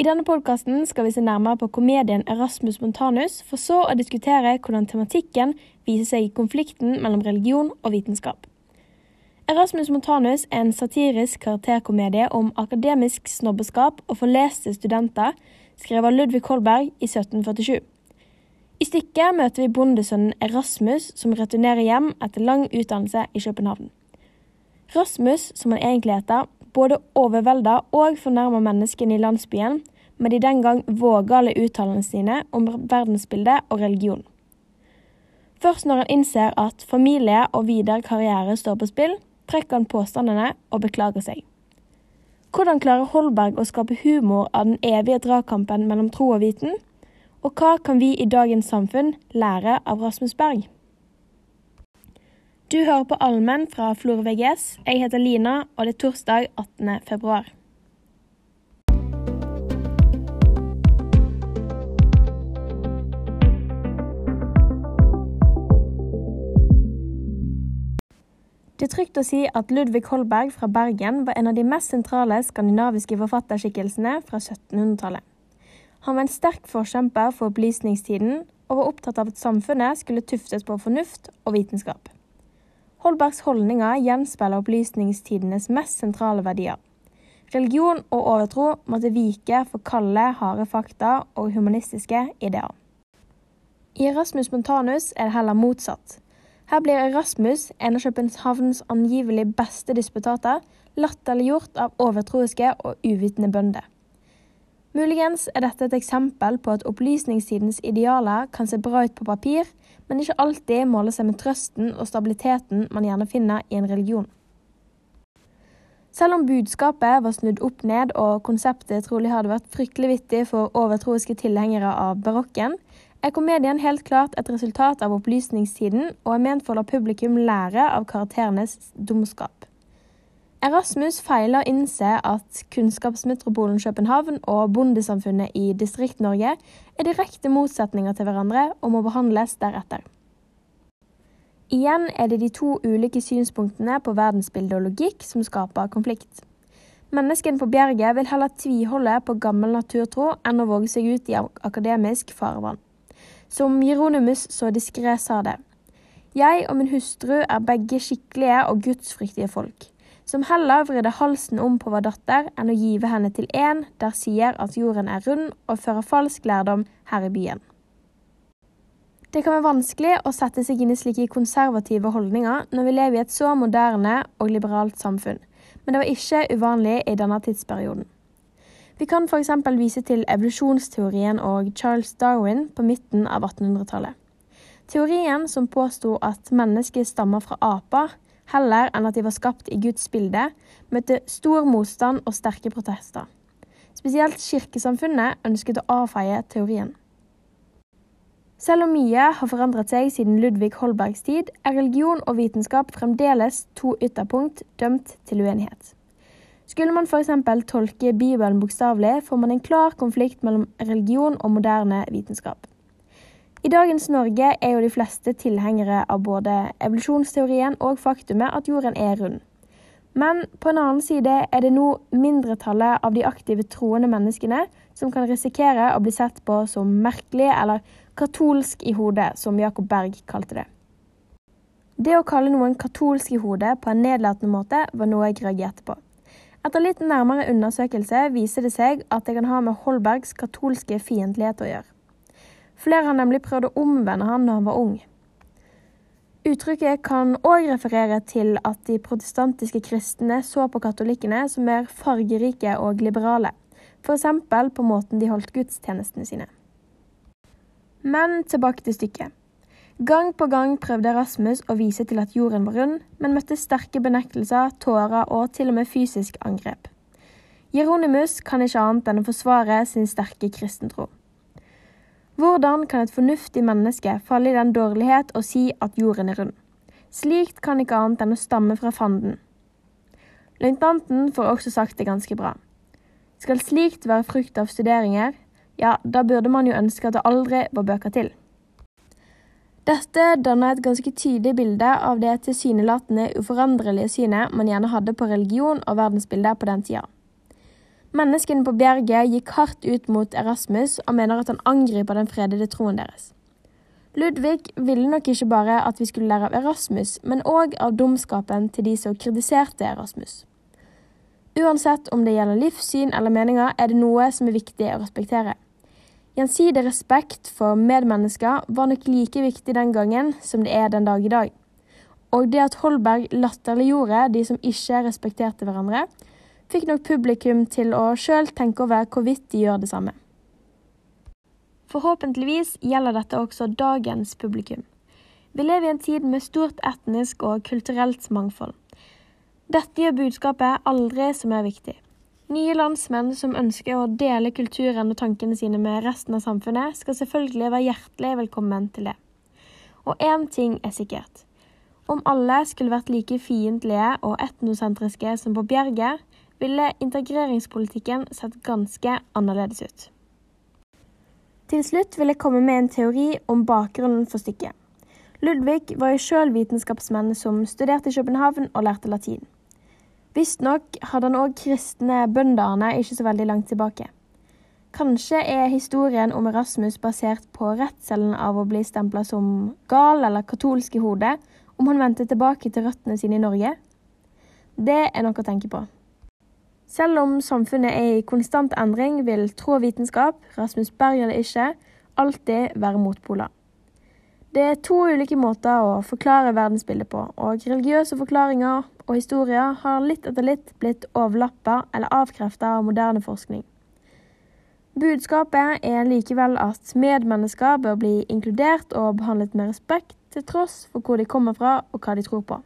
I denne podkasten skal vi se nærmere på komedien Erasmus Montanus, for så å diskutere hvordan tematikken viser seg i konflikten mellom religion og vitenskap. Erasmus Montanus er en satirisk karakterkomedie om akademisk snobbeskap og forleste studenter, skrevet av Ludvig Holberg i 1747. I stykket møter vi bondesønnen Erasmus, som returnerer hjem etter lang utdannelse i København. Rasmus, som han egentlig heter, både overvelda og fornærma menneskene i landsbyen med de den gang vågale uttalelsene sine om verdensbildet og religion. Først når han innser at familie og videre karriere står på spill, trekker han påstandene og beklager seg. Hvordan klarer Holberg å skape humor av den evige dragkampen mellom tro og viten? Og hva kan vi i dagens samfunn lære av Rasmus Berg? Du hører på Allmenn fra Florø VGS. Jeg heter Lina, og det er torsdag 18. februar. Det er trygt å si at Ludvig Holberg fra Bergen var en av de mest sentrale skandinaviske forfatterskikkelsene fra 1700-tallet. Han var en sterk forkjemper for opplysningstiden og var opptatt av at samfunnet skulle tuftes på fornuft og vitenskap. Holbergs holdninger gjenspeiler opplysningstidenes mest sentrale verdier. Religion og overtro måtte vike for kalde, harde fakta og humanistiske ideer. I Erasmus Montanus er det heller motsatt. Her blir Erasmus, en av Københavns angivelig beste disputater, latterliggjort av overtroiske og uvitende bønder. Muligens er dette et eksempel på at opplysningstidens idealer kan se bra ut på papir, men ikke alltid måler seg med trøsten og stabiliteten man gjerne finner i en religion. Selv om budskapet var snudd opp ned og konseptet trolig hadde vært fryktelig vittig for overtroiske tilhengere av barokken, er komedien helt klart et resultat av opplysningstiden og er ment for å la publikum lære av karakterenes dumskap. Erasmus feiler å innse at kunnskapsmetropolen København og bondesamfunnet i Distrikt-Norge er direkte motsetninger til hverandre og må behandles deretter. Igjen er det de to ulike synspunktene på verdensbilde og logikk som skaper konflikt. Menneskene på bjerget vil heller tviholde på gammel naturtro enn å våge seg ut i akademisk farvann. Som Jeronimus så diskré sa det. Jeg og min hustru er begge skikkelige og gudsfryktige folk som heller vridde halsen om på vår datter enn å give henne til en der sier at jorden er rund og fører falsk lærdom her i byen. Det kan være vanskelig å sette seg inn i slike konservative holdninger når vi lever i et så moderne og liberalt samfunn, men det var ikke uvanlig i denne tidsperioden. Vi kan f.eks. vise til evolusjonsteorien og Charles Darwin på midten av 1800-tallet. Teorien som påsto at mennesket stammer fra aper, heller enn at de var skapt i Guds bilde, møtte stor motstand og sterke protester. Spesielt kirkesamfunnet ønsket å avfeie teorien. Selv om mye har forandret seg siden Ludvig Holbergs tid, er religion og vitenskap fremdeles to ytterpunkt dømt til uenighet. Skulle man f.eks. tolke Bibelen bokstavelig, får man en klar konflikt mellom religion og moderne vitenskap. I dagens Norge er jo de fleste tilhengere av både evolusjonsteorien og faktumet at jorden er rund. Men på en annen side er det nå mindretallet av de aktive troende menneskene som kan risikere å bli sett på som merkelig eller katolsk i hodet, som Jacob Berg kalte det. Det å kalle noen katolsk i hodet på en nedlatende måte var noe jeg reagerte på. Etter litt nærmere undersøkelse viser det seg at det kan ha med Holbergs katolske fiendtlighet å gjøre. Flere har nemlig prøvd å omvende han da han var ung. Uttrykket kan òg referere til at de protestantiske kristne så på katolikkene som mer fargerike og liberale, f.eks. på måten de holdt gudstjenestene sine. Men tilbake til stykket. Gang på gang prøvde Rasmus å vise til at jorden var rund, men møtte sterke benektelser, tårer og til og med fysisk angrep. Jeronimus kan ikke annet enn å forsvare sin sterke kristentro. Hvordan kan et fornuftig menneske falle i den dårlighet og si at jorden er rund? Slikt kan ikke annet enn å stamme fra fanden. Løytnanten får også sagt det ganske bra. Skal slikt være frukt av studeringer, ja, da burde man jo ønske at det aldri var bøker til. Dette danner et ganske tydelig bilde av det tilsynelatende uforanderlige synet man gjerne hadde på religion og verdensbildet på den tida. Menneskene på Bjerget gikk hardt ut mot Erasmus og mener at han angriper den fredede troen deres. Ludvig ville nok ikke bare at vi skulle lære av Erasmus, men òg av dumskapen til de som kritiserte Erasmus. Uansett om det gjelder livssyn eller meninger, er det noe som er viktig å respektere. Gjensidig respekt for medmennesker var nok like viktig den gangen som det er den dag i dag. Og det at Holberg latterliggjorde de som ikke respekterte hverandre, fikk nok publikum til å sjøl tenke over hvorvidt de gjør det samme. Forhåpentligvis gjelder dette også dagens publikum. Vi lever i en tid med stort etnisk og kulturelt mangfold. Dette gjør budskapet aldri som er viktig. Nye landsmenn som ønsker å dele kulturen og tankene sine med resten av samfunnet, skal selvfølgelig være hjertelig velkommen til det. Og én ting er sikkert. Om alle skulle vært like fiendtlige og etnosentriske som på Bjerget, ville integreringspolitikken sett ganske annerledes ut. Til slutt vil jeg komme med en teori om bakgrunnen for stykket. Ludvig var jo sjøl vitenskapsmenn som studerte i København og lærte latin. Visstnok hadde han òg kristne bønderne ikke så veldig langt tilbake. Kanskje er historien om Erasmus basert på redselen av å bli stempla som gal eller katolsk i hodet om han vendte tilbake til røttene sine i Norge? Det er noe å tenke på. Selv om samfunnet er i konstant endring, vil tro og vitenskap, Rasmus Berg eller ikke, alltid være motpoler. Det er to ulike måter å forklare verdensbildet på, og religiøse forklaringer og historier har litt etter litt blitt overlappa eller avkrefta av moderne forskning. Budskapet er likevel at medmennesker bør bli inkludert og behandlet med respekt, til tross for hvor de kommer fra og hva de tror på.